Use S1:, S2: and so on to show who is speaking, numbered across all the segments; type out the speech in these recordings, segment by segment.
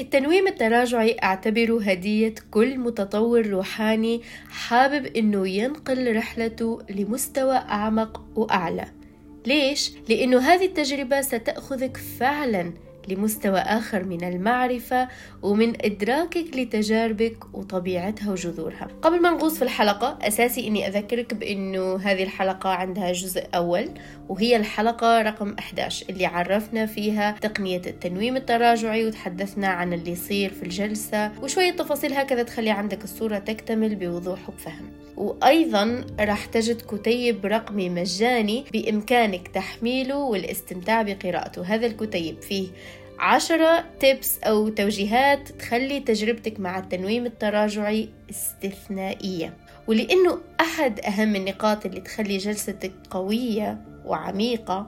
S1: التنويم التراجعي أعتبره هدية كل متطور روحاني حابب إنه ينقل رحلته لمستوى أعمق وأعلى ليش؟ لأنه هذه التجربة ستأخذك فعلاً لمستوى آخر من المعرفة ومن إدراكك لتجاربك وطبيعتها وجذورها. قبل ما نغوص في الحلقة أساسي أني أذكرك بأنه هذه الحلقة عندها جزء أول وهي الحلقة رقم 11 اللي عرفنا فيها تقنية التنويم التراجعي وتحدثنا عن اللي يصير في الجلسة وشوية تفاصيل هكذا تخلي عندك الصورة تكتمل بوضوح وبفهم وأيضا راح تجد كتيب رقمي مجاني بإمكانك تحميله والاستمتاع بقراءته. هذا الكتيب فيه عشرة تيبس أو توجيهات تخلي تجربتك مع التنويم التراجعي استثنائية. ولأنه أحد أهم النقاط اللي تخلي جلستك قوية وعميقة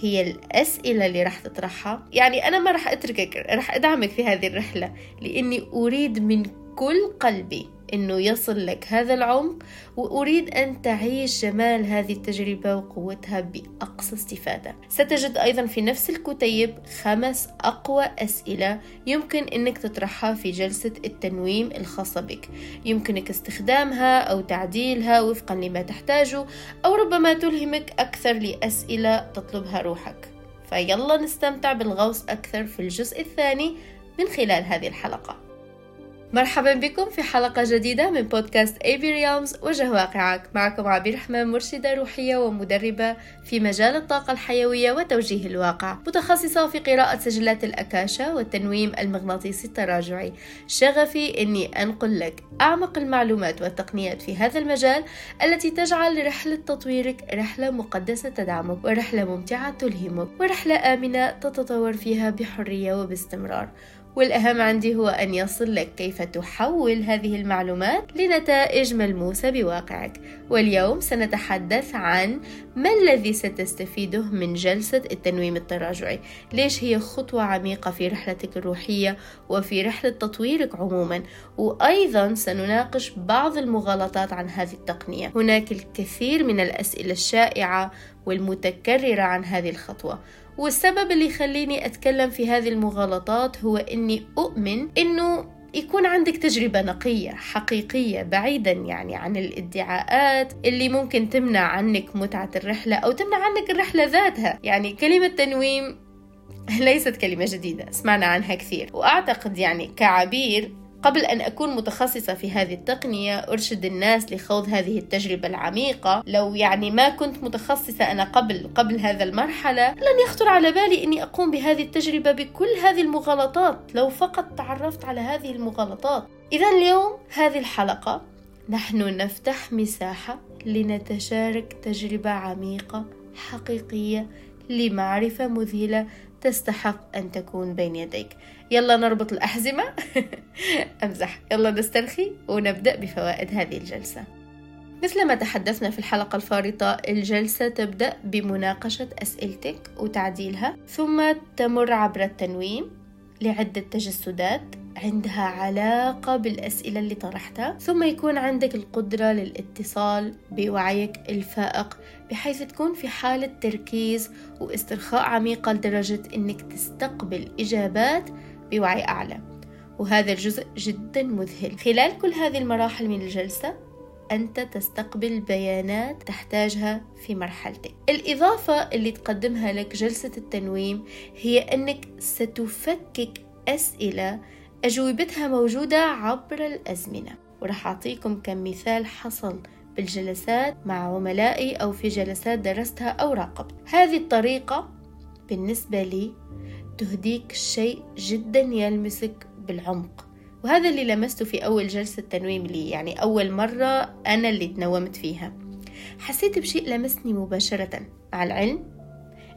S1: هي الأسئلة اللي راح تطرحها. يعني أنا ما راح أتركك راح أدعمك في هذه الرحلة لأني أريد من كل قلبي إنه يصل لك هذا العمق وأريد أن تعيش جمال هذه التجربة وقوتها بأقصى استفادة. ستجد أيضا في نفس الكتيب خمس أقوى أسئلة يمكن إنك تطرحها في جلسة التنويم الخاصة بك. يمكنك استخدامها أو تعديلها وفقا لما تحتاجه أو ربما تلهمك أكثر لأسئلة تطلبها روحك. فيلا نستمتع بالغوص أكثر في الجزء الثاني من خلال هذه الحلقة. مرحبا بكم في حلقة جديدة من بودكاست اي بي ريالمز وجه واقعك. معكم عبير رحمن مرشدة روحية ومدربة في مجال الطاقة الحيوية وتوجيه الواقع متخصصة في قراءة سجلات الأكاشا والتنويم المغناطيسي التراجعي. شغفي أني أنقل لك أعمق المعلومات والتقنيات في هذا المجال التي تجعل رحلة تطويرك رحلة مقدسة تدعمك ورحلة ممتعة تلهمك ورحلة آمنة تتطور فيها بحرية وباستمرار. والأهم عندي هو أن يصل لك كيف تحول هذه المعلومات لنتائج ملموسة بواقعك. واليوم سنتحدث عن ما الذي ستستفيده من جلسة التنويم التراجعي؟ ليش هي خطوة عميقة في رحلتك الروحية وفي رحلة تطويرك عموما؟ وأيضا سنناقش بعض المغالطات عن هذه التقنية. هناك الكثير من الأسئلة الشائعة والمتكررة عن هذه الخطوة. والسبب اللي يخليني أتكلم في هذه المغالطات هو أني أؤمن أنه يكون عندك تجربة نقية حقيقية بعيدا يعني عن الادعاءات اللي ممكن تمنع عنك متعة الرحلة أو تمنع عنك الرحلة ذاتها. يعني كلمة تنويم ليست كلمة جديدة سمعنا عنها كثير. وأعتقد يعني كعبير قبل أن أكون متخصصة في هذه التقنية أرشد الناس لخوض هذه التجربة العميقة. لو يعني ما كنت متخصصة أنا قبل قبل هذا المرحلة لن يخطر على بالي أني أقوم بهذه التجربة بكل هذه المغالطات. لو فقط تعرفت على هذه المغالطات. إذا اليوم هذه الحلقة نحن نفتح مساحة لنتشارك تجربة عميقة حقيقية لمعرفة مذهلة تستحق أن تكون بين يديك. يلا نربط الأحزمة. أمزح. يلا نسترخي ونبدأ بفوائد هذه الجلسة. مثل ما تحدثنا في الحلقة الفارطة الجلسة تبدأ بمناقشة أسئلتك وتعديلها ثم تمر عبر التنويم لعدة تجسدات عندها علاقة بالأسئلة اللي طرحتها ثم يكون عندك القدرة للاتصال بوعيك الفائق بحيث تكون في حالة تركيز واسترخاء عميقة لدرجة أنك تستقبل إجابات بوعي أعلى. وهذا الجزء جدا مذهل. خلال كل هذه المراحل من الجلسة أنت تستقبل بيانات تحتاجها في مرحلتك. الإضافة اللي تقدمها لك جلسة التنويم هي أنك ستفكك أسئلة أجوبتها موجودة عبر الأزمنة. ورح أعطيكم كم مثال حصل بالجلسات مع عملائي أو في جلسات درستها أو راقبت. هذه الطريقة بالنسبة لي تهديك شيء جدا يلمسك بالعمق. وهذا اللي لمسته في أول جلسة تنويم لي يعني أول مرة أنا اللي تنومت فيها. حسيت بشيء لمسني مباشرة. مع العلم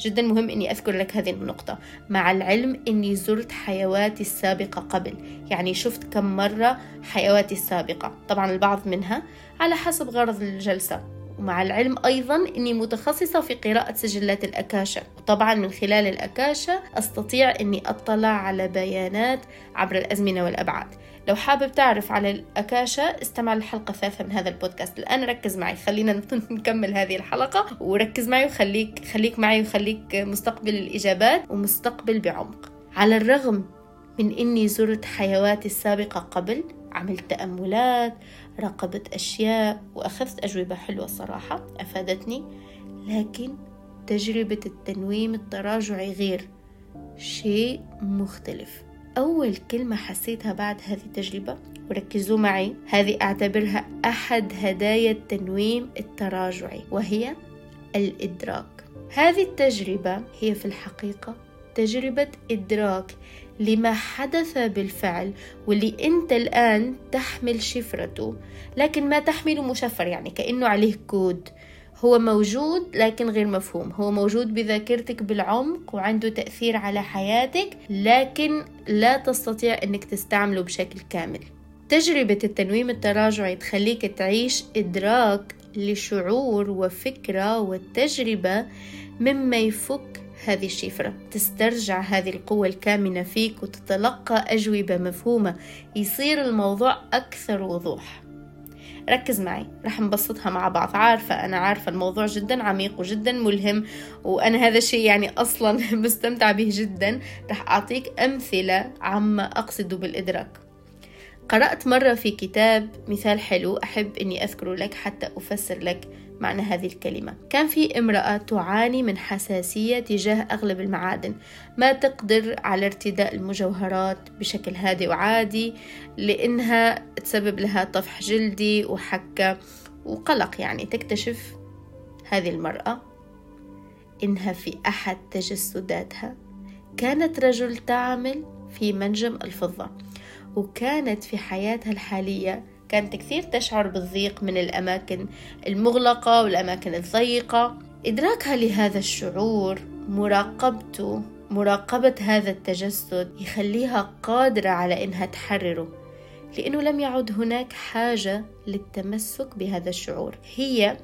S1: جدا مهم إني أذكر لك هذه النقطة. مع العلم إني زرت حيواتي السابقة قبل يعني شفت كم مرة حيواتي السابقة. طبعا البعض منها على حسب غرض الجلسة. ومع العلم أيضا أني متخصصة في قراءة سجلات الأكاشة وطبعا من خلال الأكاشة أستطيع أني أطلع على بيانات عبر الأزمنة والأبعاد. لو حابب تعرف على الأكاشا استمع للحلقة الثالثة من هذا البودكاست. الآن ركز معي. خلينا نكمل هذه الحلقة. وركز معي وخليك خليك معي وخليك مستقبل الإجابات ومستقبل بعمق. على الرغم من إني زرت حيواتي السابقة قبل عملت تأملات راقبت أشياء وأخذت أجوبة حلوة صراحة أفادتني. لكن تجربة التنويم التراجعي غير شيء مختلف. أول كلمة حسيتها بعد هذه التجربة وركزوا معي هذه أعتبرها أحد هدايا التنويم التراجعي وهي الإدراك. هذه التجربة هي في الحقيقة تجربة إدراك لما حدث بالفعل واللي أنت الآن تحمل شفرته. لكن ما تحمله مشفر يعني كأنه عليه كود. هو موجود لكن غير مفهوم. هو موجود بذاكرتك بالعمق وعنده تأثير على حياتك لكن لا تستطيع أنك تستعمله بشكل كامل. تجربة التنويم التراجعي تخليك تعيش إدراك لشعور وفكرة وتجربة مما يفك هذه الشفرة. تسترجع هذه القوة الكامنة فيك وتتلقى أجوبة مفهومة. يصير الموضوع أكثر وضوح. ركز معي رح نبسطها مع بعض. عارفة أنا عارفة الموضوع جدا عميق وجدا ملهم وأنا هذا الشيء يعني أصلا مستمتع به جدا. رح أعطيك أمثلة عما أقصد بالإدراك. قرأت مرة في كتاب مثال حلو أحب أني أذكره لك حتى أفسر لك. معنى هذه الكلمة. كان في امرأة تعاني من حساسية تجاه أغلب المعادن. ما تقدر على ارتداء المجوهرات بشكل هادئ وعادي لأنها تسبب لها طفح جلدي وحكة وقلق. يعني تكتشف هذه المرأة إنها في أحد تجسداتها. كانت رجل تعمل في منجم الفضة وكانت في حياتها الحالية كانت كثير تشعر بالضيق من الأماكن المغلقة والأماكن الضيقة. إدراكها لهذا الشعور مراقبته مراقبة هذا التجسد يخليها قادرة على إنها تحرره لأنه لم يعد هناك حاجة للتمسك بهذا الشعور. هي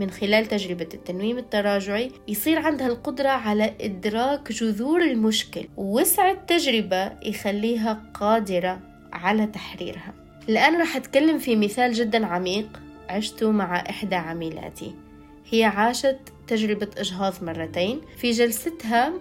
S1: من خلال تجربة التنويم التراجعي يصير عندها القدرة على إدراك جذور المشكل ووسع التجربة يخليها قادرة على تحريرها. الآن راح أتكلم في مثال جدا عميق عشته مع إحدى عميلاتي. هي عاشت تجربة إجهاض مرتين في جلستها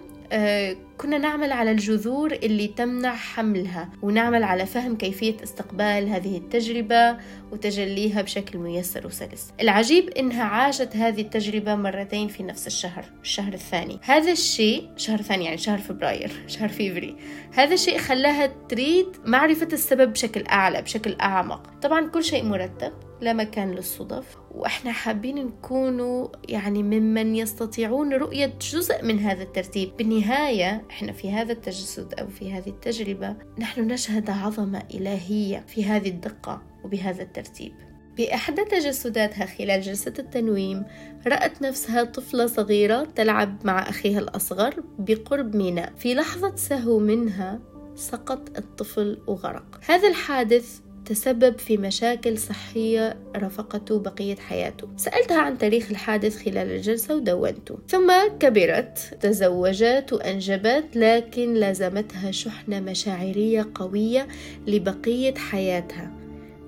S1: كنا نعمل على الجذور اللي تمنع حملها ونعمل على فهم كيفية استقبال هذه التجربة وتجليها بشكل ميسر وسلس. العجيب إنها عاشت هذه التجربة مرتين في نفس الشهر الشهر الثاني. هذا الشيء شهر ثاني يعني شهر فبراير شهر فيفري هذا الشيء خلاها تريد معرفة السبب بشكل أعلى بشكل أعمق. طبعا كل شيء مرتب لا مكان للصدف. وإحنا حابين نكونوا يعني ممن يستطيعون رؤية جزء من هذا الترتيب. بالنهاية إحنا في هذا التجسد أو في هذه التجربة نحن نشهد عظمة إلهية في هذه الدقة وبهذا الترتيب. بإحدى تجسداتها خلال جلسة التنويم رأت نفسها طفلة صغيرة تلعب مع أخيها الأصغر بقرب ميناء. في لحظة سهو منها سقط الطفل وغرق. هذا الحادث تسبب في مشاكل صحية رافقته بقية حياته. سألتها عن تاريخ الحادث خلال الجلسة ودونته. ثم كبرت تزوجت وأنجبت لكن لازمتها شحنة مشاعرية قوية لبقية حياتها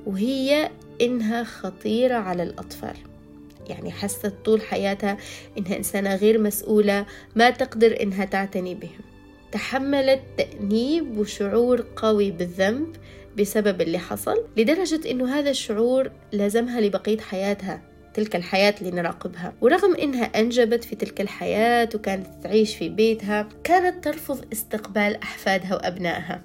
S1: وهي إنها خطيرة على الأطفال. يعني حست طول حياتها إنها إنسانة غير مسؤولة ما تقدر إنها تعتني بهم. تحملت تأنيب وشعور قوي بالذنب بسبب اللي حصل لدرجة إنه هذا الشعور لازمها لبقية حياتها تلك الحياة اللي نراقبها. ورغم إنها أنجبت في تلك الحياة وكانت تعيش في بيتها كانت ترفض استقبال أحفادها وأبنائها.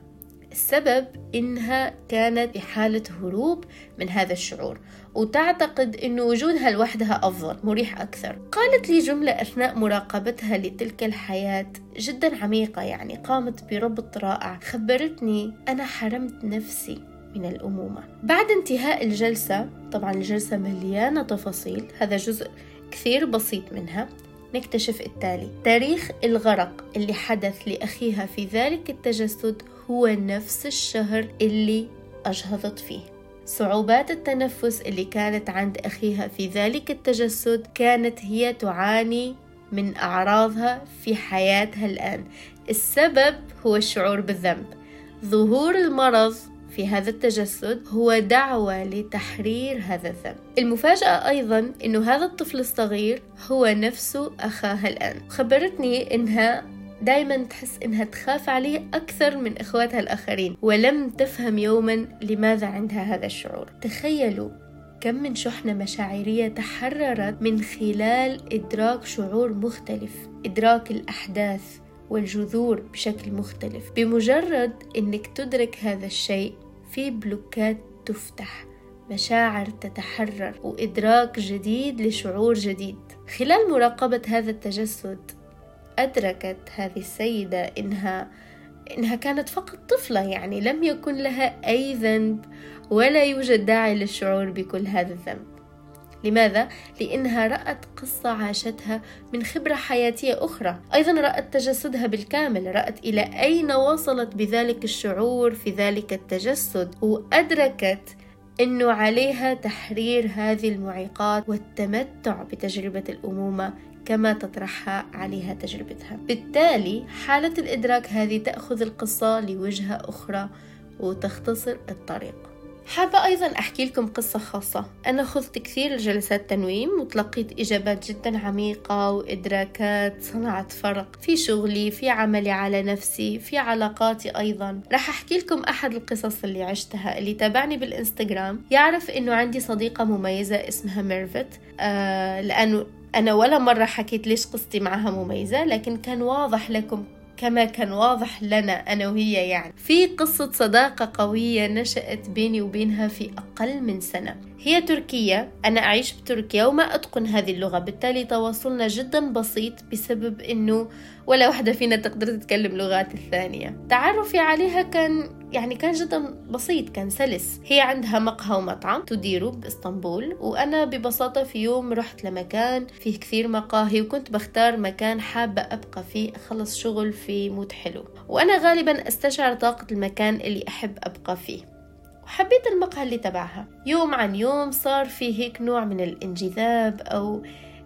S1: السبب إنها كانت في حالة هروب من هذا الشعور. وتعتقد أن وجودها لوحدها أفضل مريح أكثر. قالت لي جملة أثناء مراقبتها لتلك الحياة جدا عميقة يعني قامت بربط رائع. خبرتني أنا حرمت نفسي من الأمومة. بعد انتهاء الجلسة طبعا الجلسة مليانة تفاصيل هذا جزء كثير بسيط منها نكتشف التالي. تاريخ الغرق اللي حدث لأخيها في ذلك التجسد هو نفس الشهر اللي أجهضت فيه. صعوبات التنفس اللي كانت عند أخيها في ذلك التجسد كانت هي تعاني من أعراضها في حياتها الآن. السبب هو الشعور بالذنب. ظهور المرض في هذا التجسد هو دعوة لتحرير هذا الذنب. المفاجأة أيضا أنه هذا الطفل الصغير هو نفسه أخاها الآن. خبرتني أنها دايما تحس إنها تخاف عليه أكثر من إخواتها الآخرين ولم تفهم يوما لماذا عندها هذا الشعور. تخيلوا كم من شحنة مشاعرية تحررت من خلال إدراك شعور مختلف إدراك الأحداث والجذور بشكل مختلف. بمجرد أنك تدرك هذا الشيء في بلوكات تفتح مشاعر تتحرر وإدراك جديد لشعور جديد. خلال مراقبة هذا التجسد أدركت هذه السيدة إنها إنها كانت فقط طفلة يعني لم يكن لها أي ذنب ولا يوجد داعي للشعور بكل هذا الذنب لماذا؟ لأنها رأت قصة عاشتها من خبرة حياتية أخرى أيضا رأت تجسدها بالكامل رأت إلى أين وصلت بذلك الشعور في ذلك التجسد وأدركت أنه عليها تحرير هذه المعيقات والتمتع بتجربة الأمومة كما تطرحها عليها تجربتها. بالتالي حالة الإدراك هذه تأخذ القصة لوجهة أخرى وتختصر الطريق. حابة أيضا أحكي لكم قصة خاصة. أنا خذت كثير جلسات تنويم وتلقيت إجابات جدا عميقة وإدراكات صنعت فرق في شغلي في عملي على نفسي في علاقاتي أيضا. راح أحكي لكم أحد القصص اللي عشتها. اللي تابعني بالإنستغرام يعرف إنه عندي صديقة مميزة اسمها ميرفت آه لأنه أنا ولا مرة حكيت ليش قصتي معها مميزة لكن كان واضح لكم كما كان واضح لنا أنا وهي يعني. في قصة صداقة قوية نشأت بيني وبينها في أقل من سنة. هي تركية أنا أعيش بتركيا وما أتقن هذه اللغة بالتالي تواصلنا جدا بسيط بسبب أنه ولا واحدة فينا تقدر تتكلم لغات الثانية. تعرفي عليها كان يعني كان جدا بسيط كان سلس. هي عندها مقهى ومطعم تديره بإسطنبول وأنا ببساطة في يوم رحت لمكان فيه كثير مقاهي وكنت بختار مكان حابة أبقى فيه أخلص شغل في مود حلو. وأنا غالبا أستشعر طاقة المكان اللي أحب أبقى فيه. وحبيت المقهى اللي تبعها. يوم عن يوم صار في هيك نوع من الانجذاب أو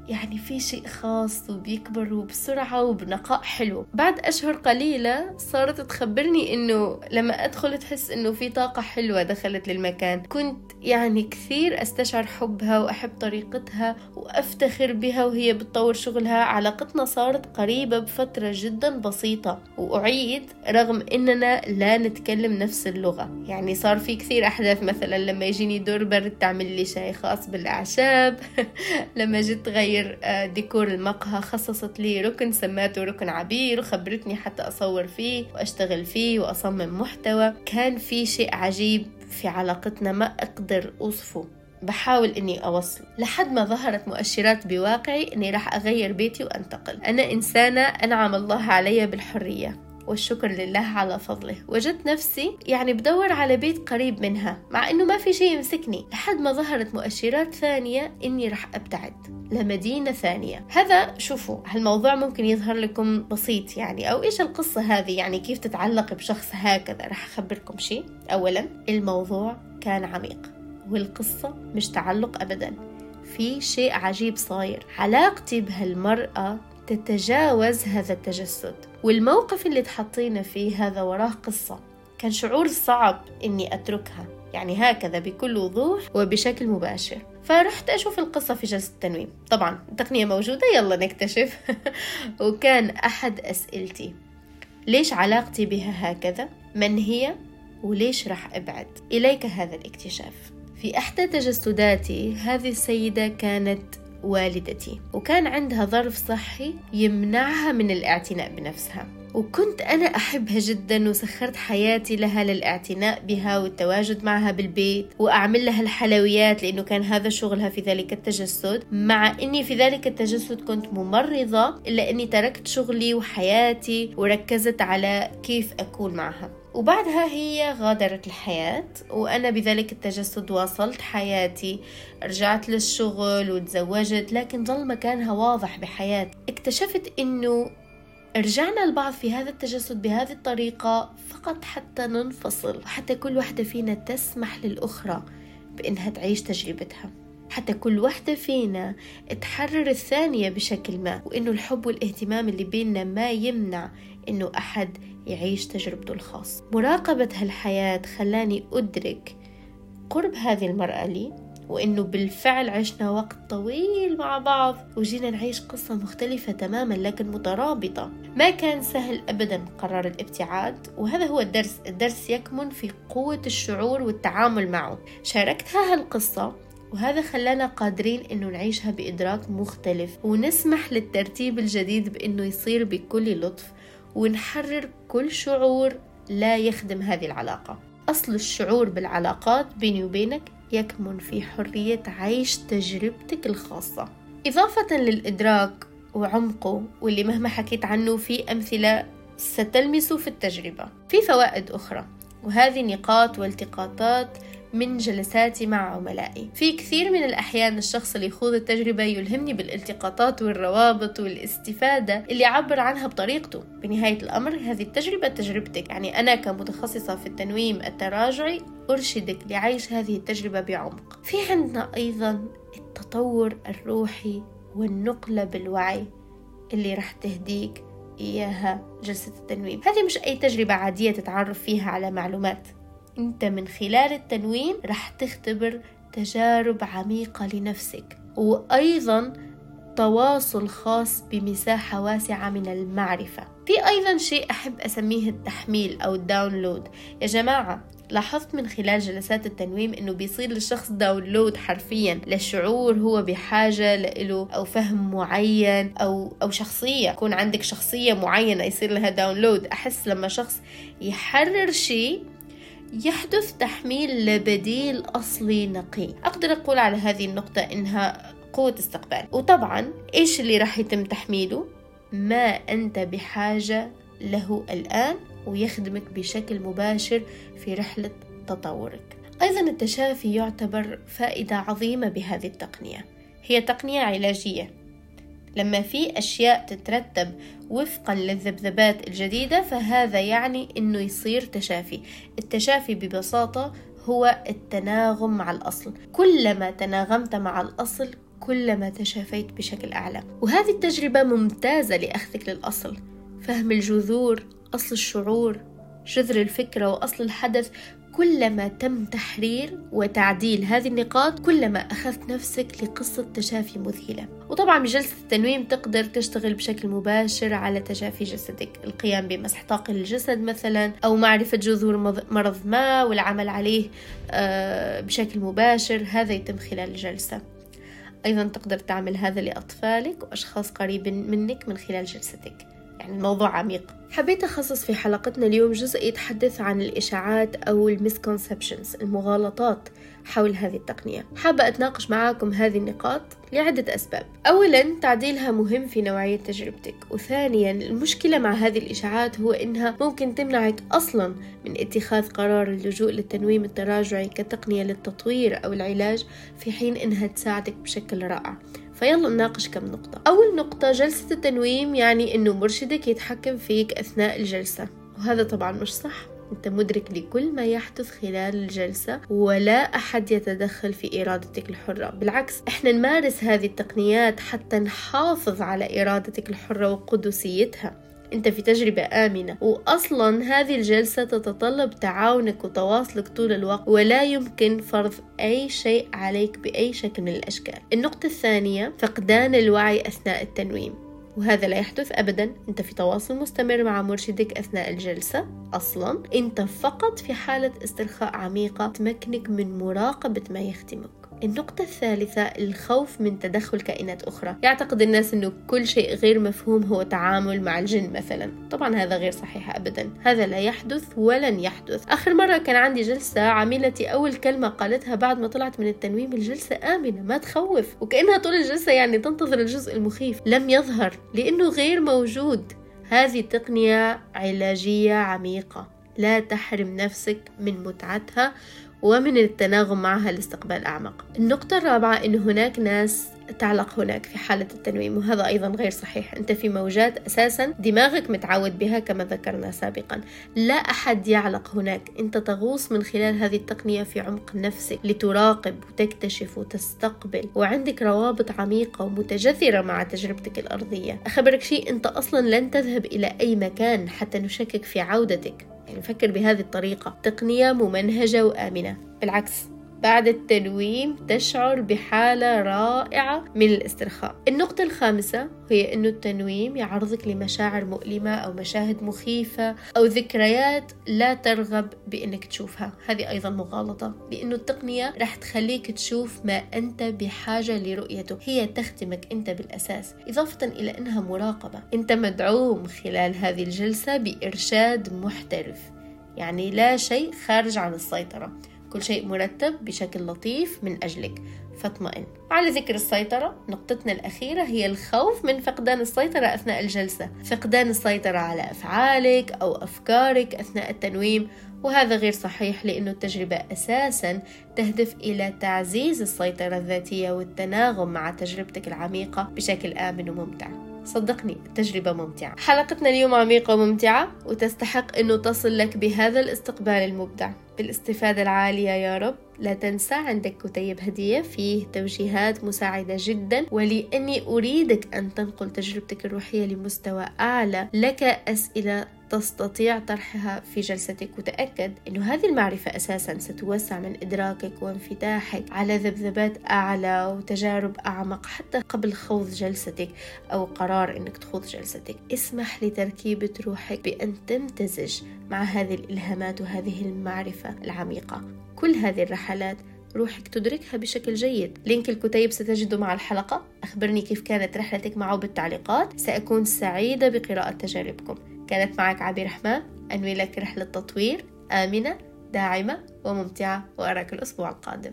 S1: يعني في شيء خاص وبيكبر وبسرعة وبنقاء حلو. بعد أشهر قليلة صارت تخبرني إنه لما أدخل تحس إنه في طاقة حلوة دخلت للمكان. كنت يعني كثير أستشعر حبها وأحب طريقتها وأفتخر بها وهي بتطور شغلها. علاقتنا صارت قريبة بفترة جدا بسيطة وأعيد رغم إننا لا نتكلم نفس اللغة. يعني صار في كثير أحداث مثلا لما يجيني دور برد تعمل لي شاي خاص بالأعشاب. لما جيت تغير تغير آه، ديكور المقهى خصصت لي ركن سماته ركن عبير وخبرتني حتى أصور فيه وأشتغل فيه وأصمم محتوى. كان في شيء عجيب في علاقتنا ما أقدر أوصفه. بحاول إني أوصل. لحد ما ظهرت مؤشرات بواقعي إني راح أغير بيتي وأنتقل. أنا إنسانة أنعم الله علي بالحرية. والشكر لله على فضله. وجدت نفسي يعني بدور على بيت قريب منها مع إنه ما في شيء يمسكني. لحد ما ظهرت مؤشرات ثانية إني راح أبتعد. لمدينة ثانية. هذا شوفوا هالموضوع ممكن يظهر لكم بسيط يعني أو إيش القصة هذه؟ يعني كيف تتعلق بشخص هكذا؟ راح أخبركم شيء. أولا الموضوع كان عميق والقصة مش تعلق أبدا. في شيء عجيب صاير. علاقتي بهالمرأة تتجاوز هذا التجسد والموقف اللي تحطينا فيه هذا وراه قصة. كان شعور صعب إني أتركها. يعني هكذا بكل وضوح وبشكل مباشر فرحت أشوف القصة في جلسة التنويم طبعا التقنية موجودة يلا نكتشف وكان أحد أسئلتي ليش علاقتي بها هكذا؟ من هي؟ وليش راح أبعد؟ إليك هذا الاكتشاف في إحدى تجسداتي هذه السيدة كانت والدتي وكان عندها ظرف صحي يمنعها من الاعتناء بنفسها وكنت أنا أحبها جدا وسخرت حياتي لها للاعتناء بها والتواجد معها بالبيت وأعمل لها الحلويات لأنه كان هذا شغلها في ذلك التجسد مع أني في ذلك التجسد كنت ممرضة إلا أني تركت شغلي وحياتي وركزت على كيف أكون معها. وبعدها هي غادرت الحياة وأنا بذلك التجسد واصلت حياتي رجعت للشغل وتزوجت لكن ظل مكانها واضح بحياتي. اكتشفت أنه رجعنا لبعض في هذا التجسد بهذه الطريقة فقط حتى ننفصل وحتى كل واحدة فينا تسمح للأخرى بأنها تعيش تجربتها. حتى كل واحدة فينا تحرر الثانية بشكل ما وإنه الحب والاهتمام اللي بيننا ما يمنع إنه أحد يعيش تجربته الخاصة. مراقبة هالحياة خلاني أدرك قرب هذه المرأة لي وإنه بالفعل عشنا وقت طويل مع بعض وجينا نعيش قصة مختلفة تماما لكن مترابطة. ما كان سهل أبدا قرار الابتعاد وهذا هو الدرس. الدرس يكمن في قوة الشعور والتعامل معه. شاركتها هالقصة وهذا خلانا قادرين إنه نعيشها بإدراك مختلف. ونسمح للترتيب الجديد بإنه يصير بكل لطف ونحرر كل شعور لا يخدم هذه العلاقة. أصل الشعور بالعلاقات بيني وبينك يكمن في حرية عيش تجربتك الخاصة. إضافة للإدراك وعمقه واللي مهما حكيت عنه في أمثلة ستلمسه في التجربة. في فوائد أخرى وهذه نقاط والتقاطات من جلساتي مع عملائي. في كثير من الأحيان الشخص اللي يخوض التجربة يلهمني بالالتقاطات والروابط والاستفادة اللي يعبر عنها بطريقته. بنهاية الأمر هذه التجربة تجربتك. يعني أنا كمتخصصة في التنويم التراجعي أرشدك لعيش هذه التجربة بعمق. في عندنا أيضا التطور الروحي والنقلة بالوعي اللي رح تهديك إياها جلسة التنويم. هذه مش أي تجربة عادية تتعرف فيها على معلومات. أنت من خلال التنويم رح تختبر تجارب عميقة لنفسك وأيضا تواصل خاص بمساحة واسعة من المعرفة. في أيضا شيء أحب أسميه التحميل أو الداونلود. يا جماعة لاحظت من خلال جلسات التنويم إنه بيصير للشخص download حرفيا للشعور هو بحاجة له أو فهم معين أو أو شخصية. يكون عندك شخصية معينة يصير لها download. أحس لما شخص يحرر شيء يحدث تحميل لبديل أصلي نقي. أقدر أقول على هذه النقطة إنها قوة استقبال. وطبعا إيش اللي راح يتم تحميله؟ ما أنت بحاجة له الآن ويخدمك بشكل مباشر في رحلة تطورك. أيضا التشافي يعتبر فائدة عظيمة بهذه التقنية. هي تقنية علاجية. لما في أشياء تترتب وفقا للذبذبات الجديدة فهذا يعني أنه يصير تشافي. التشافي ببساطة هو التناغم مع الأصل. كلما تناغمت مع الأصل كلما تشافيت بشكل أعلى. وهذه التجربة ممتازة لأخذك للأصل. فهم الجذور أصل الشعور جذر الفكرة وأصل الحدث كلما تم تحرير وتعديل هذه النقاط كلما أخذت نفسك لقصة تشافي مذهلة. وطبعا بجلسة التنويم تقدر تشتغل بشكل مباشر على تشافي جسدك. القيام بمسح طاقة الجسد مثلا أو معرفة جذور مرض ما والعمل عليه آه، بشكل مباشر. هذا يتم خلال الجلسة. أيضا تقدر تعمل هذا لأطفالك وأشخاص قريبين منك من خلال جلستك. يعني الموضوع عميق. حبيت أخصص في حلقتنا اليوم جزء يتحدث عن الإشاعات أو المسكونسبشنز المغالطات حول هذه التقنية. حابة أتناقش معاكم هذه النقاط لعدة أسباب. أولا تعديلها مهم في نوعية تجربتك. وثانيا المشكلة مع هذه الإشاعات هو إنها ممكن تمنعك أصلا من اتخاذ قرار اللجوء للتنويم التراجعي كتقنية للتطوير أو العلاج في حين إنها تساعدك بشكل رائع. فيلا نناقش كم نقطة. أول نقطة جلسة التنويم يعني أنه مرشدك يتحكم فيك أثناء الجلسة. وهذا طبعا مش صح. أنت مدرك لكل ما يحدث خلال الجلسة ولا أحد يتدخل في إرادتك الحرة. بالعكس إحنا نمارس هذه التقنيات حتى نحافظ على إرادتك الحرة وقدسيتها. أنت في تجربة آمنة. وأصلا هذه الجلسة تتطلب تعاونك وتواصلك طول الوقت ولا يمكن فرض أي شيء عليك بأي شكل من الأشكال. النقطة الثانية فقدان الوعي أثناء التنويم. وهذا لا يحدث أبدا. أنت في تواصل مستمر مع مرشدك أثناء الجلسة. أصلا أنت فقط في حالة استرخاء عميقة تمكنك من مراقبة ما يخدمك النقطة الثالثة الخوف من تدخل كائنات أخرى. يعتقد الناس أنه كل شيء غير مفهوم هو تعامل مع الجن مثلا. طبعا هذا غير صحيح أبدا. هذا لا يحدث ولن يحدث. آخر مرة كان عندي جلسة عميلتي أول كلمة قالتها بعد ما طلعت من التنويم الجلسة آمنة ما تخوف. وكأنها طول الجلسة يعني تنتظر الجزء المخيف. لم يظهر لأنه غير موجود. هذه تقنية علاجية عميقة. لا تحرم نفسك من متعتها. ومن التناغم معها لاستقبال أعمق. النقطة الرابعة أن هناك ناس تعلق هناك في حالة التنويم وهذا أيضا غير صحيح. أنت في موجات أساسا دماغك متعود بها كما ذكرنا سابقا. لا أحد يعلق هناك. أنت تغوص من خلال هذه التقنية في عمق نفسك لتراقب وتكتشف وتستقبل وعندك روابط عميقة ومتجذرة مع تجربتك الأرضية. أخبرك شيء أنت أصلا لن تذهب إلى أي مكان حتى نشكك في عودتك. يعني فكر بهذه الطريقة. تقنية ممنهجة وآمنة. بالعكس. بعد التنويم تشعر بحالة رائعة من الاسترخاء. النقطة الخامسة هي أنه التنويم يعرضك لمشاعر مؤلمة أو مشاهد مخيفة أو ذكريات لا ترغب بأنك تشوفها. هذه أيضا مغالطة لأنه التقنية رح تخليك تشوف ما أنت بحاجة لرؤيته. هي تختمك أنت بالأساس إضافة إلى أنها مراقبة. أنت مدعوم خلال هذه الجلسة بإرشاد محترف يعني لا شيء خارج عن السيطرة. كل شيء مرتب بشكل لطيف من أجلك. فاطمئن. على ذكر السيطرة نقطتنا الأخيرة هي الخوف من فقدان السيطرة أثناء الجلسة. فقدان السيطرة على أفعالك أو أفكارك أثناء التنويم وهذا غير صحيح لأن التجربة أساسا تهدف إلى تعزيز السيطرة الذاتية والتناغم مع تجربتك العميقة بشكل آمن وممتع. صدقني التجربة ممتعة. حلقتنا اليوم عميقة وممتعة وتستحق أنه تصل لك بهذا الاستقبال المبدع. بالاستفادة العالية يا رب لا تنسى عندك كتيب هدية فيه توجيهات مساعدة جدا ولأني أريدك أن تنقل تجربتك الروحية لمستوى أعلى. لك أسئلة تستطيع طرحها في جلستك. وتأكد أنه هذه المعرفة أساسا ستوسع من إدراكك وانفتاحك على ذبذبات أعلى وتجارب أعمق حتى قبل خوض جلستك أو قرار أنك تخوض جلستك. اسمح لتركيبة روحك بأن تمتزج مع هذه الإلهامات وهذه المعرفة العميقة. كل هذه الرحلات روحك تدركها بشكل جيد. لينك الكتيب ستجده مع الحلقة. أخبرني كيف كانت رحلتك معه بالتعليقات. سأكون سعيدة بقراءة تجاربكم. كانت معك عبير رحمن أنوي لك رحلة تطوير آمنة داعمة وممتعة وأراك الأسبوع القادم.